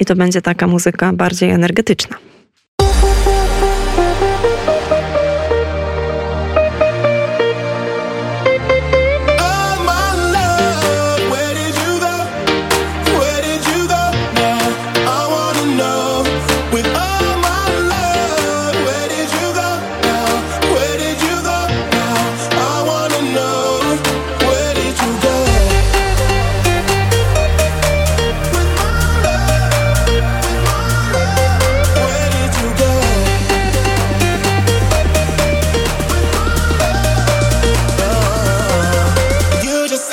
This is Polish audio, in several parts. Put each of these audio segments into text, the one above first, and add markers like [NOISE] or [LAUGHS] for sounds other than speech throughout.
i to będzie taka muzyka bardziej energetyczna.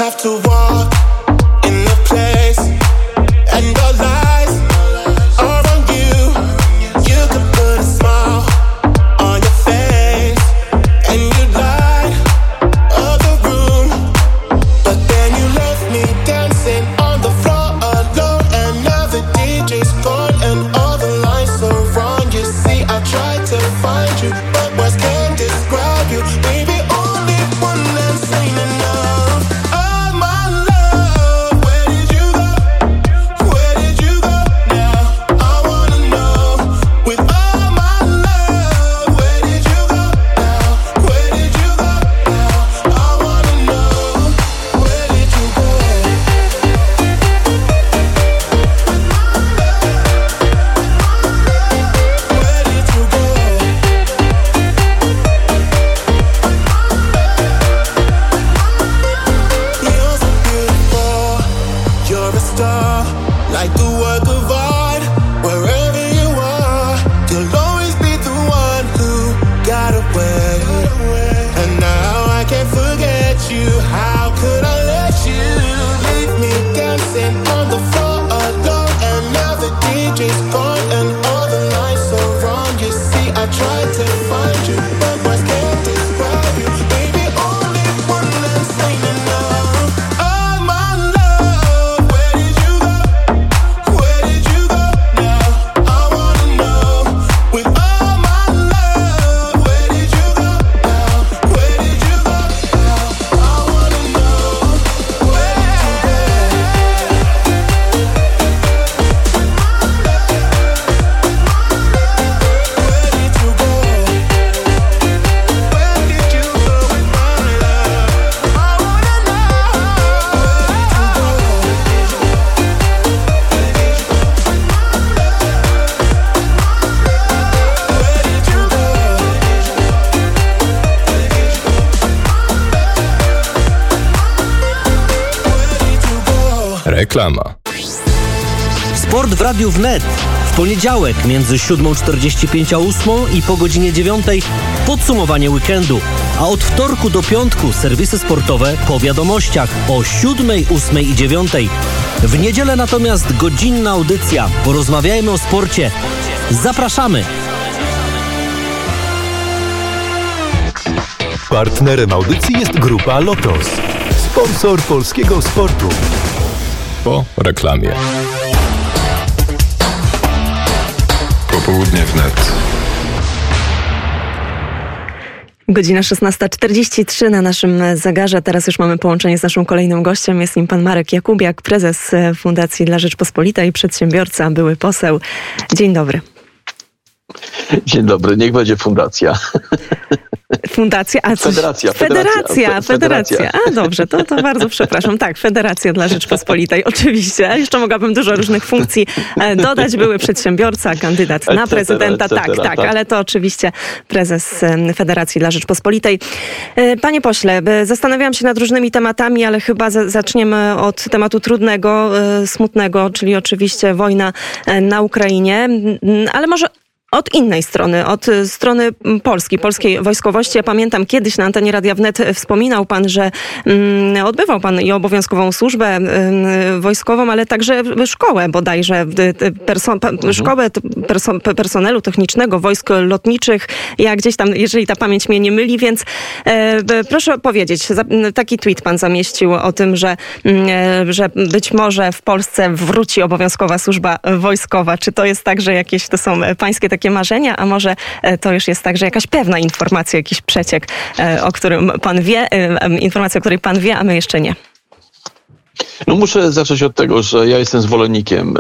have to walk. Reklama. Sport w Radiu Wnet. W poniedziałek między 7.45 a 8 i po godzinie 9 podsumowanie weekendu. A od wtorku do piątku serwisy sportowe po wiadomościach o 7, 8 i 9. W niedzielę natomiast godzinna audycja. Porozmawiajmy o sporcie. Zapraszamy! Partnerem audycji jest Grupa Lotos, sponsor polskiego sportu po reklamie. Popołudnie wnet. Godzina 16.43 na naszym zegarze. Teraz już mamy połączenie z naszym kolejnym gościem. Jest nim pan Marek Jakubiak, prezes Fundacji dla Rzeczpospolitej, przedsiębiorca, były poseł. Dzień dobry. Dzień dobry, niech będzie fundacja. Fundacja, a coś, federacja, federacja, federacja, federacja. A dobrze, to, to bardzo przepraszam. Tak, Federacja dla Rzeczpospolitej, [LAUGHS] oczywiście. Jeszcze mogłabym dużo różnych funkcji e, dodać. Były przedsiębiorca, kandydat na prezydenta, tak, tak, tak, ale to oczywiście prezes Federacji dla Rzeczpospolitej. E, panie pośle, zastanawiałam się nad różnymi tematami, ale chyba zaczniemy od tematu trudnego, e, smutnego, czyli oczywiście wojna na Ukrainie. Ale może od innej strony, od strony Polski, polskiej wojskowości. Ja pamiętam kiedyś na antenie Radia Wnet wspominał pan, że mm, odbywał pan i obowiązkową służbę mm, wojskową, ale także szkołę bodajże, perso mhm. szkołę perso personelu technicznego, wojsk lotniczych. Ja gdzieś tam, jeżeli ta pamięć mnie nie myli, więc e, proszę powiedzieć, taki tweet pan zamieścił o tym, że, mm, e, że być może w Polsce wróci obowiązkowa służba wojskowa. Czy to jest tak, że jakieś to są pańskie takie takie marzenia, a może e, to już jest tak, że jakaś pewna informacja, jakiś przeciek, e, o którym pan wie, e, informacja, o której pan wie, a my jeszcze nie. No muszę zacząć od tego, że ja jestem zwolennikiem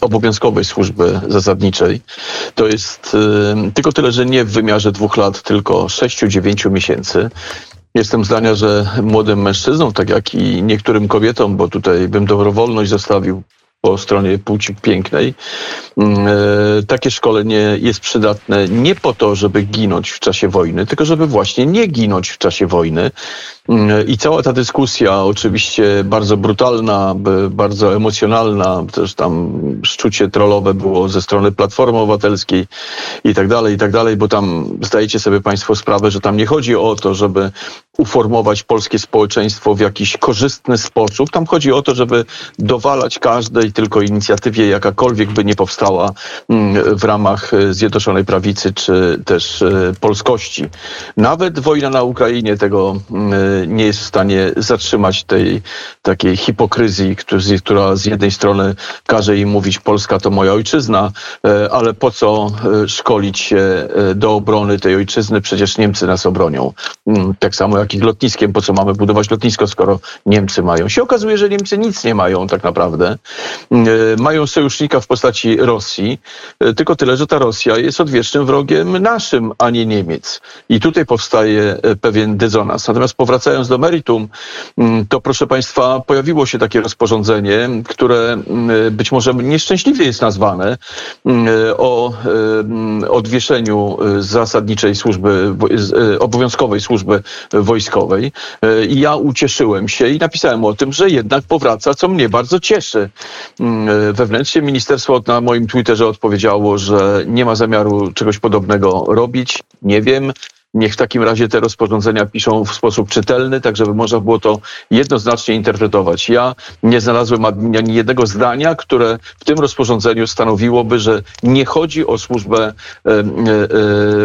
obowiązkowej służby zasadniczej. To jest tylko tyle, że nie w wymiarze dwóch lat, tylko sześciu, dziewięciu miesięcy. Jestem zdania, że młodym mężczyznom, tak jak i niektórym kobietom, bo tutaj bym dobrowolność zostawił po stronie płci pięknej. Mm, e, takie szkolenie jest przydatne nie po to, żeby ginąć w czasie wojny, tylko żeby właśnie nie ginąć w czasie wojny. I cała ta dyskusja, oczywiście bardzo brutalna, bardzo emocjonalna, też tam szczucie trollowe było ze strony Platformy Obywatelskiej i tak dalej, i tak dalej, bo tam zdajecie sobie Państwo sprawę, że tam nie chodzi o to, żeby uformować polskie społeczeństwo w jakiś korzystny sposób. Tam chodzi o to, żeby dowalać każdej tylko inicjatywie, jakakolwiek by nie powstała mm, w ramach e, Zjednoczonej Prawicy czy też e, polskości. Nawet wojna na Ukrainie tego mm, nie jest w stanie zatrzymać tej takiej hipokryzji, która z jednej strony każe im mówić Polska to moja ojczyzna, ale po co szkolić się do obrony tej ojczyzny? Przecież Niemcy nas obronią. Mm, tak samo jak ich lotniskiem. Po co mamy budować lotnisko, skoro Niemcy mają? Się okazuje, że Niemcy nic nie mają tak naprawdę. E, mają sojusznika w postaci Rosji, e, tylko tyle, że ta Rosja jest odwiecznym wrogiem naszym, a nie Niemiec. I tutaj powstaje e, pewien dezonans. Natomiast powracając do meritum, mm, to proszę Państwa, pojawiło się takie rozporządzenie, które mm, być może nieszczęśliwie jest nazwane mm, o odwieszeniu zasadniczej służby, obowiązkowej służby wojskowej. I ja ucieszyłem się i napisałem o tym, że jednak powraca, co mnie bardzo cieszy. Wewnętrznie ministerstwo na moim Twitterze odpowiedziało, że nie ma zamiaru czegoś podobnego robić. Nie wiem. Niech w takim razie te rozporządzenia piszą w sposób czytelny, tak żeby można było to jednoznacznie interpretować. Ja nie znalazłem ani jednego zdania, które w tym rozporządzeniu stanowiłoby, że nie chodzi o służbę e, e,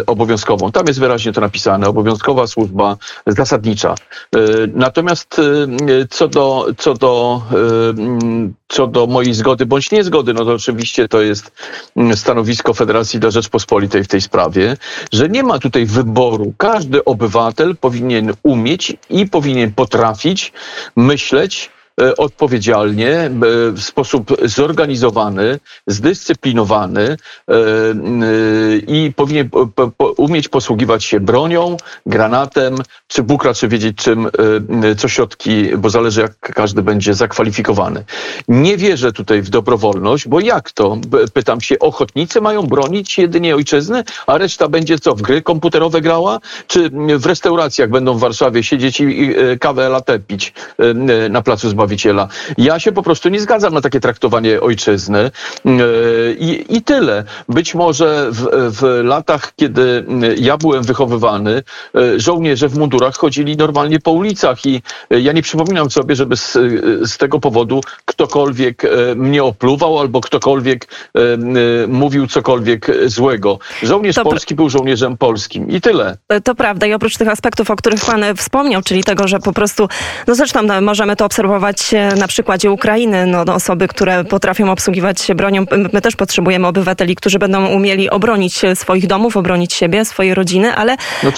obowiązkową. Tam jest wyraźnie to napisane, obowiązkowa służba zasadnicza. E, natomiast co do, co do co do mojej zgody bądź niezgody, no to oczywiście to jest stanowisko Federacji dla Rzeczpospolitej w tej sprawie, że nie ma tutaj wyboru wyboru. Każdy obywatel powinien umieć i powinien potrafić myśleć odpowiedzialnie, e, w sposób zorganizowany, zdyscyplinowany e, i powinien umieć posługiwać się bronią, granatem, czy Bóg raczy wiedzieć czym, co środki, bo zależy jak każdy będzie zakwalifikowany. Nie wierzę tutaj w dobrowolność, bo jak to? Pytam się, ochotnicy mają bronić jedynie ojczyzny, a reszta będzie co, w gry komputerowe grała? Czy w restauracjach będą w Warszawie siedzieć i kawę latte pić na Placu Zbawienia? Zbawiciela. Ja się po prostu nie zgadzam na takie traktowanie ojczyzny yy, i, i tyle. Być może w, w latach, kiedy ja byłem wychowywany, yy, żołnierze w mundurach chodzili normalnie po ulicach i yy, ja nie przypominam sobie, żeby z, z tego powodu ktokolwiek mnie opluwał albo ktokolwiek mówił cokolwiek złego. Żołnierz to polski był żołnierzem polskim i tyle. To prawda i oprócz tych aspektów, o których pan wspomniał, czyli tego, że po prostu, no zresztą no, możemy to obserwować na przykładzie Ukrainy, no, no, osoby, które potrafią obsługiwać się bronią. My też potrzebujemy obywateli, którzy będą umieli obronić swoich domów, obronić siebie, swoje rodziny, ale no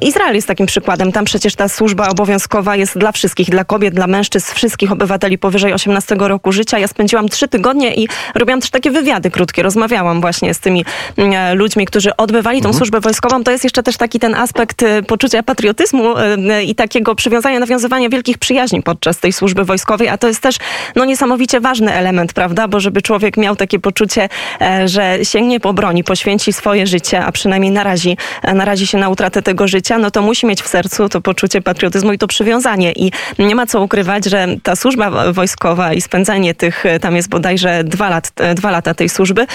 Izrael jest takim przykładem. Tam przecież ta służba obowiązkowa jest dla wszystkich, dla kobiet, dla mężczyzn, wszystkich obywateli powyżej 18 roku życia. Ja spędziłam trzy tygodnie i robiłam też takie wywiady krótkie. Rozmawiałam właśnie z tymi mm, e, ludźmi, którzy odbywali tą mhm. służbę wojskową. To jest jeszcze też taki ten aspekt e, poczucia patriotyzmu e, i takiego przywiązania, nawiązywania wielkich przyjaźni podczas tej służby wojskowej wojskowej, a to jest też no, niesamowicie ważny element, prawda? Bo żeby człowiek miał takie poczucie, e, że sięgnie po broni, poświęci swoje życie, a przynajmniej narazi, e, narazi się na utratę tego życia, no to musi mieć w sercu to poczucie patriotyzmu i to przywiązanie. I nie ma co ukrywać, że ta służba wojskowa i spędzanie tych, e, tam jest bodajże dwa, lat, dwa lata tej służby,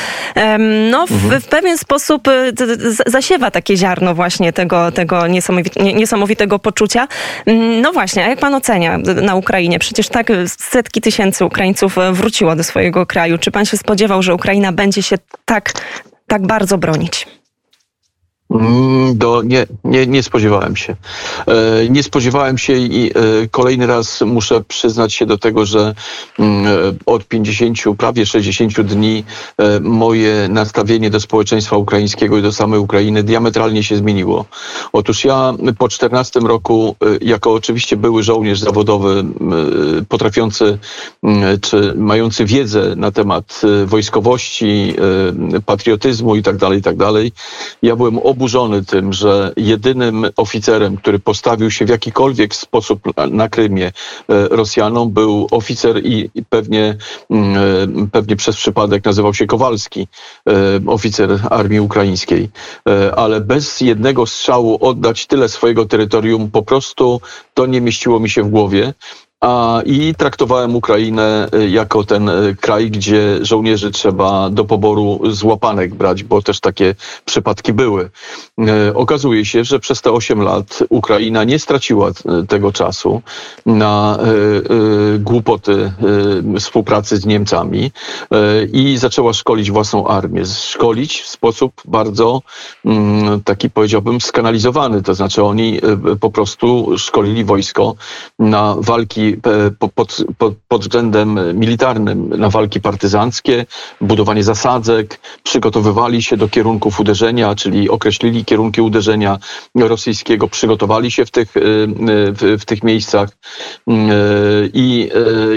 no w, mhm. w pewien sposób zasiewa takie ziarno właśnie tego, tego niesamowitego poczucia. No właśnie, a jak pan ocenia na Ukrainie? Przecież przecież tak setki tysięcy Ukraińców e, wróciło do swojego kraju. Czy pan się spodziewał, że Ukraina będzie się tak, tak bardzo bronić? Mm, do, nie, nie, nie spodziewałem się. E, nie spodziewałem się i e, kolejny raz muszę przyznać się do tego, że mm, e, od 50, prawie 60 dni moje nastawienie do społeczeństwa ukraińskiego i do samej Ukrainy diametralnie się zmieniło. Otóż ja po 14 roku, jako oczywiście były żołnierz zawodowy, potrafiący czy mający wiedzę na temat wojskowości, patriotyzmu i tak dalej, i tak ja byłem oburzony tym, że jedynym oficerem, który postawił się w jakikolwiek sposób na Krymie e, Rosjanom, był oficer i pewnie, mm, e, pewnie przez przypadek nazywał się Kowalski, e, oficer armii ukraińskiej. Ale bez jednego strzału oddać tyle swojego terytorium, po prostu to nie mieściło mi się w głowie a, I traktowałem Ukrainę y, jako ten y, kraj, gdzie żołnierzy trzeba do poboru z łapanek brać, bo też takie przypadki były. Y, okazuje się, że przez te 8 lat Ukraina nie straciła tego czasu na głupoty współpracy z Niemcami i zaczęła szkolić własną armię. Szkolić w sposób bardzo mm, taki powiedziałbym skanalizowany, to znaczy oni po prostu szkolili wojsko na walki E, pod, pod, pod względem militarnym na walki partyzanckie, budowanie zasadzek, przygotowywali się do kierunków uderzenia, czyli określili kierunki uderzenia rosyjskiego, przygotowali się w tych, e, w, w tych miejscach. E, I,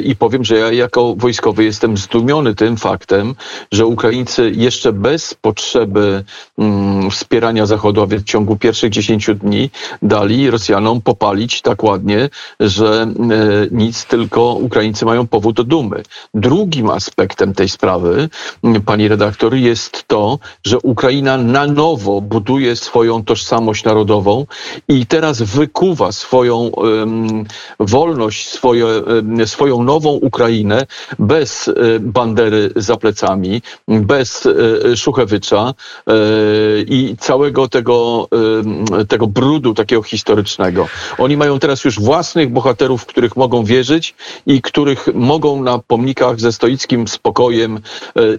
i powiem, że ja jako wojskowy jestem zdumiony tym faktem, że Ukraińcy jeszcze bez potrzeby mm, wspierania więc w ciągu pierwszych 10 dni dali Rosjanom popalić tak ładnie, że nic, tylko Ukraińcy mają powód do dumy. Drugim aspektem tej sprawy, pani redaktor, jest to, że Ukraina na nowo buduje swoją tożsamość narodową i teraz wykuwa swoją um, wolność, swoje, um, swoją nową Ukrainę bez um, bandery za plecami, bez um, Szuchewicza i całego tego, tego brudu takiego historycznego. Oni mają teraz już własnych bohaterów, których mogą wierzyć i których mogą na pomnikach ze stoickim spokojem e,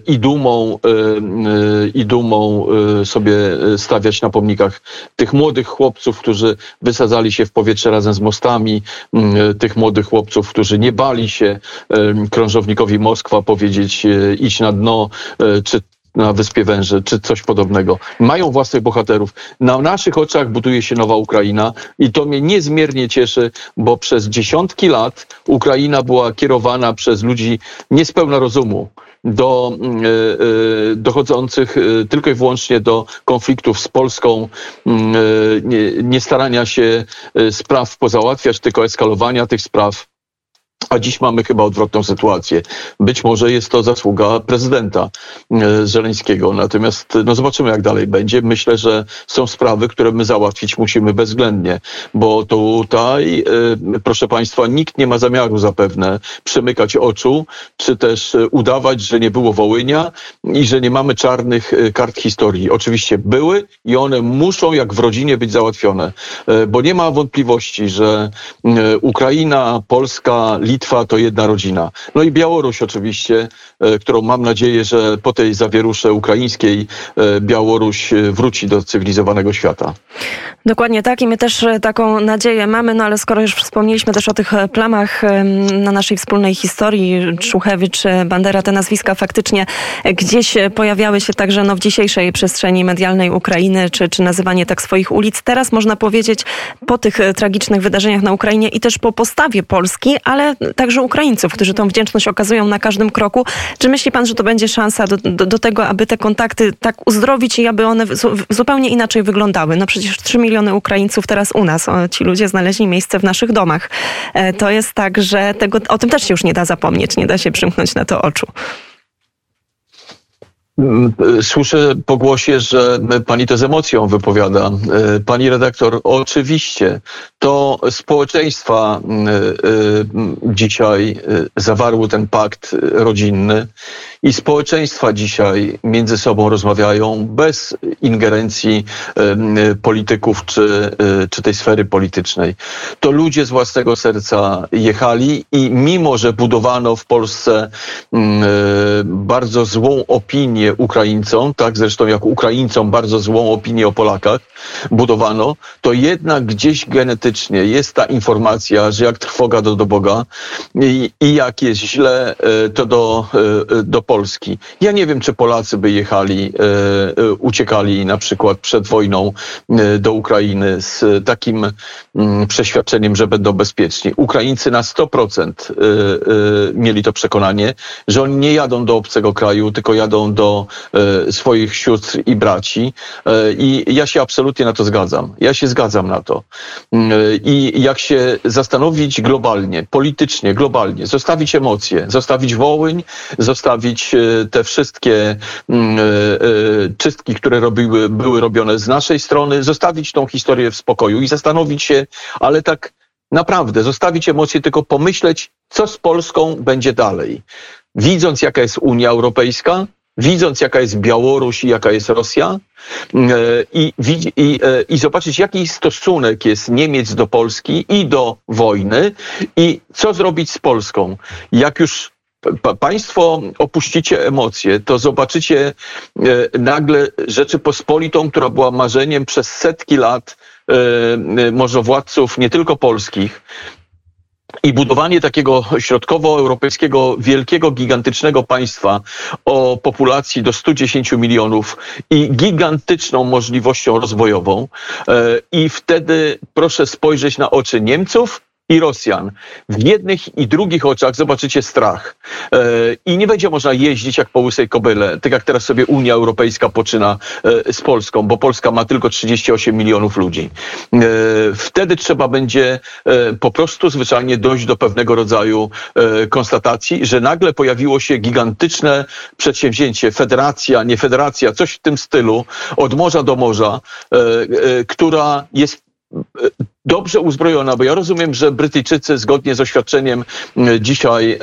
i dumą, e, e, i dumą sobie stawiać na pomnikach tych młodych chłopców, którzy wysadzali się w powietrze razem z mostami, tych młodych chłopców, którzy nie bali się krążownikowi Moskwa powiedzieć idź na dno, czy na Wyspie Węży, czy coś podobnego. Mają własnych bohaterów. Na naszych oczach buduje się nowa Ukraina i to mnie niezmiernie cieszy, bo przez dziesiątki lat Ukraina była kierowana przez ludzi niespełna rozumu do mm, e, e, dochodzących e, tylko i wyłącznie do konfliktów z Polską, mm, nie, nie starania się spraw pozałatwiać, tylko eskalowania tych spraw. A dziś mamy chyba odwrotną sytuację. Być może jest to zasługa prezydenta e, Żeleńskiego. Natomiast no zobaczymy, jak dalej będzie. Myślę, że są sprawy, które my załatwić musimy bezwzględnie, bo tutaj, e, proszę Państwa, nikt nie ma zamiaru zapewne przymykać oczu, czy też e, udawać, że nie było Wołynia i że nie mamy czarnych kart historii. Oczywiście były i one muszą, jak w rodzinie, być załatwione, bo nie ma wątpliwości, że Ukraina, Polska, to jedna rodzina. No i Białoruś oczywiście, e, którą mam nadzieję, że po tej zawierusze ukraińskiej e, Białoruś e, wróci do cywilizowanego świata. Dokładnie tak i my też taką nadzieję mamy, no ale skoro już wspomnieliśmy też o tych plamach na naszej wspólnej historii, Czuchewicz, Bandera, te nazwiska faktycznie gdzieś pojawiały się także no, w dzisiejszej przestrzeni medialnej Ukrainy, czy, czy nazywanie tak swoich ulic. Teraz można powiedzieć po tych tragicznych wydarzeniach na Ukrainie i też po postawie Polski, ale także Ukraińców, którzy tą wdzięczność okazują na każdym kroku. Czy myśli pan, że to będzie szansa do, do, do tego, aby te kontakty tak uzdrowić i aby one zupełnie inaczej wyglądały? No przecież 3 miliony Ukraińców teraz u nas, o, ci ludzie znaleźli miejsce w naszych domach. E, to jest tak, że tego, o tym też się już nie da zapomnieć, nie da się przymknąć na to oczu. Słyszę po głosie, że pani to z emocją wypowiada. E, pani redaktor, oczywiście to społeczeństwa e, e, dzisiaj zawarły ten pakt rodzinny i społeczeństwa dzisiaj między sobą rozmawiają bez ingerencji polityków czy, czy tej sfery politycznej. To ludzie z własnego serca jechali i mimo, że budowano w Polsce bardzo złą opinię Ukraińcom, tak zresztą jak Ukraińcom bardzo złą opinię o Polakach budowano, to jednak gdzieś genetycznie jest ta informacja, że jak trwoga do, do Boga i, i jak jest źle, e, to do, e, do Polski. Ja nie wiem, czy Polacy by jechali, e, uciekali na przykład przed wojną do Ukrainy z takim mm, przeświadczeniem, że będą bezpieczni. Ukraińcy na 100% mieli to przekonanie, że oni nie jadą do obcego kraju, tylko jadą do swoich sióstr i braci. I ja się absolutnie na to zgadzam. Ja się zgadzam na to. Mm, I jak się zastanowić globalnie, politycznie, globalnie, zostawić emocje, zostawić Wołyń, zostawić e, te wszystkie mm, e, e, czystki, które robiły, były robione z naszej strony, zostawić tą historię w spokoju i zastanowić się, ale tak naprawdę zostawić emocje, tylko pomyśleć, co z Polską będzie dalej. Widząc, jaka jest Unia Europejska, widząc jaka jest Białoruś i jaka jest Rosja e, i, i, i zobaczyć jaki stosunek jest Niemiec do Polski i do wojny i co zrobić z Polską. Jak już Państwo opuścicie emocje, to zobaczycie e, nagle Rzeczypospolitą, która była marzeniem przez setki lat może władców nie tylko polskich, i budowanie takiego środkowoeuropejskiego, wielkiego, gigantycznego państwa o populacji do 110 milionów i gigantyczną możliwością rozwojową. E, I wtedy proszę spojrzeć na oczy Niemców, i Rosjan. W jednych i drugich oczach zobaczycie strach. E, I nie będzie można jeździć jak po łysej kobyle, tak jak teraz sobie Unia Europejska poczyna e, z Polską, bo Polska ma tylko 38 milionów ludzi. E, wtedy trzeba będzie po prostu zwyczajnie dojść do pewnego rodzaju konstatacji, że nagle pojawiło się gigantyczne przedsięwzięcie, federacja, nie federacja, coś w tym stylu, od morza do morza, która jest dobrze uzbrojona, bo ja rozumiem, że Brytyjczycy zgodnie z oświadczeniem e, dzisiaj e,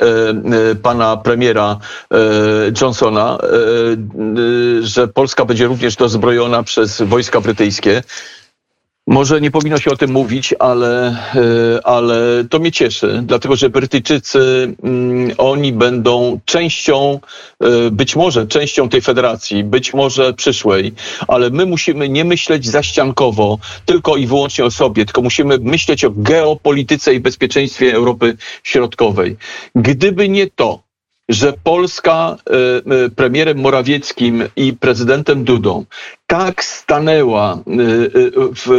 e, pana premiera Johnsona, że Polska będzie również dozbrojona przez wojska brytyjskie. Może nie powinno się o tym mówić, ale, e, ale to mnie cieszy, dlatego że Brytyjczycy, mm, oni będą częścią, e, być może częścią tej federacji, być może przyszłej, ale my musimy nie myśleć zaściankowo tylko i wyłącznie o sobie, tylko musimy myśleć o geopolityce i bezpieczeństwie Europy Środkowej. Gdyby nie to, że Polska e, premierem Morawieckim i prezydentem Dudą. Tak stanęła, y, y, w,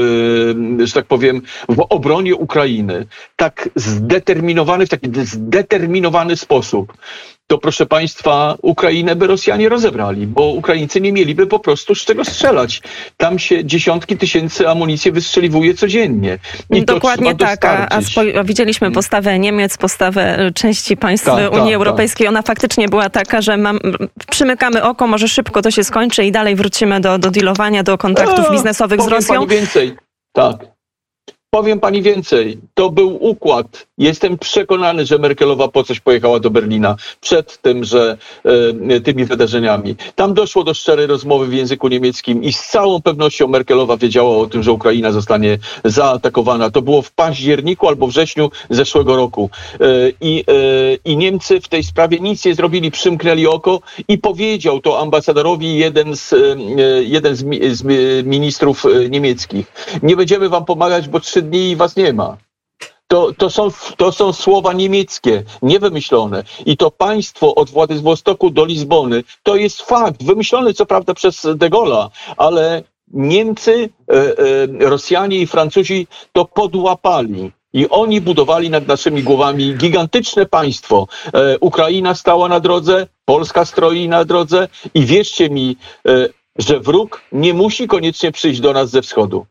y, że tak powiem, w obronie Ukrainy, tak zdeterminowany, w taki zdeterminowany sposób, to proszę Państwa, Ukrainę by Rosjanie rozebrali, bo Ukraińcy nie mieliby po prostu z czego strzelać. Tam się dziesiątki tysięcy amunicji wystrzeliwuje codziennie. I Dokładnie tak, a, a widzieliśmy postawę Niemiec, postawę części państw tak, Unii tak, Europejskiej. Tak. Ona faktycznie była taka, że mam, przymykamy oko, może szybko to się skończy i dalej wrócimy do, do dealowania, do kontaktów A, biznesowych z Rosją. Pani więcej, tak. Powiem pani więcej. To był układ Jestem przekonany, że Merkelowa po coś pojechała do Berlina przed tym, że e, tymi wydarzeniami. Tam doszło do szczerej rozmowy w języku niemieckim i z całą pewnością Merkelowa wiedziała o tym, że Ukraina zostanie zaatakowana. To było w październiku albo wrześniu zeszłego roku. E, I, e, I Niemcy w tej sprawie nic nie zrobili, przymknęli oko i powiedział to ambasadorowi jeden z, jeden z, z ministrów niemieckich. Nie będziemy wam pomagać, bo trzy dni was nie ma. To, to, są, to są słowa niemieckie, niewymyślone. I to państwo od Władywostoku do Lizbony to jest fakt, wymyślony co prawda przez De Gaulle'a, ale Niemcy, e, e, Rosjanie i Francuzi to podłapali. I oni budowali nad naszymi głowami gigantyczne państwo. E, Ukraina stała na drodze, Polska stroi na drodze i wierzcie mi, że wróg nie musi koniecznie przyjść do nas ze wschodu.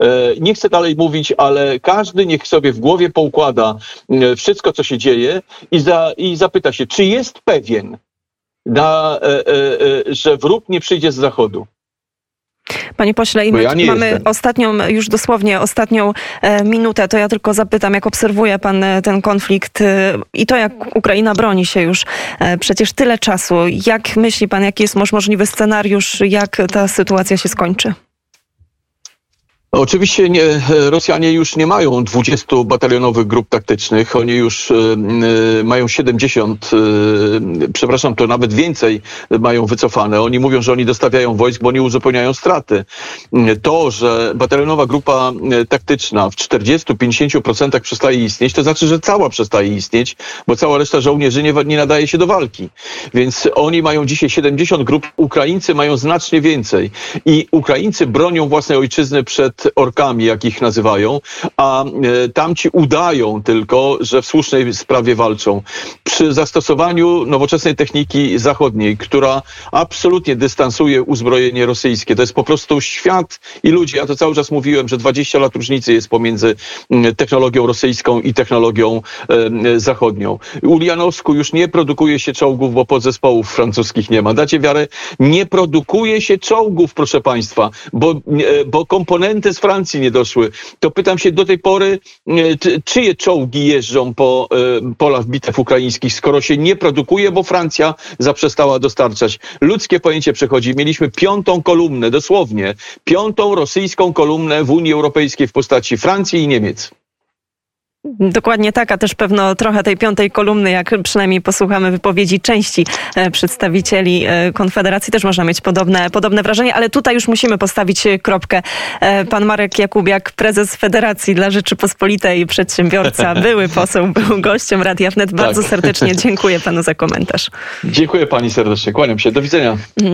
E, nie chcę dalej mówić, ale każdy niech sobie w głowie poukłada e, wszystko, co się dzieje i, za, i zapyta się, czy jest pewien, na, e, że wróg nie przyjdzie z zachodu. Panie pośle, i my ja mamy jestem. ostatnią, już dosłownie ostatnią e, minutę, to ja tylko zapytam, jak obserwuje pan e, ten konflikt e, i to, jak Ukraina broni się już e, przecież tyle czasu. Jak myśli pan, jaki jest moż- możliwy scenariusz, jak ta sytuacja się skończy? Oczywiście nie, Rosjanie już nie mają 20 batalionowych grup taktycznych, oni już y, mają 70, y, przepraszam, to nawet więcej mają wycofane. Oni mówią, że oni dostawiają wojsk, bo oni uzupełniają straty. To, że batalionowa grupa taktyczna w 40-50% przestaje istnieć, to znaczy, że cała przestaje istnieć, bo cała reszta żołnierzy nie, nie nadaje się do walki. Więc oni mają dzisiaj 70 grup, Ukraińcy mają znacznie więcej. I Ukraińcy bronią własnej ojczyzny przed orkami, jak ich nazywają, a e, tamci udają tylko, że w słusznej sprawie walczą. Przy zastosowaniu nowoczesnej techniki zachodniej, która absolutnie dystansuje uzbrojenie rosyjskie, to jest po prostu świat i ludzie. Ja to cały czas mówiłem, że 20 lat różnicy jest pomiędzy technologią rosyjską i technologią e, zachodnią. Ulianowsku już nie produkuje się czołgów, bo podzespołów francuskich nie ma. Dacie wiarę? Nie produkuje się czołgów, proszę państwa, bo, e, bo komponenty z Francji nie doszły. To pytam się do tej pory, e, czy- czyje czołgi jeżdżą po e, polach bitew ukraińskich, skoro się nie produkuje, bo Francja zaprzestała dostarczać. Ludzkie pojęcie przechodzi. Mieliśmy piątą kolumnę, dosłownie, piątą rosyjską kolumnę w Unii Europejskiej w postaci Francji i Niemiec. Dokładnie tak, a też pewno trochę tej piątej kolumny, jak przynajmniej posłuchamy wypowiedzi części e, przedstawicieli e, Konfederacji, też można mieć podobne, podobne wrażenie, ale tutaj już musimy postawić e, kropkę. Pan Marek Jakubiak, prezes Federacji dla Rzeczypospolitej, przedsiębiorca, [LAUGHS] były poseł, był gościem Radia Wnet. Bardzo Tak. serdecznie [LAUGHS] dziękuję panu za komentarz. Dziękuję pani serdecznie. Kłaniam się. Do widzenia.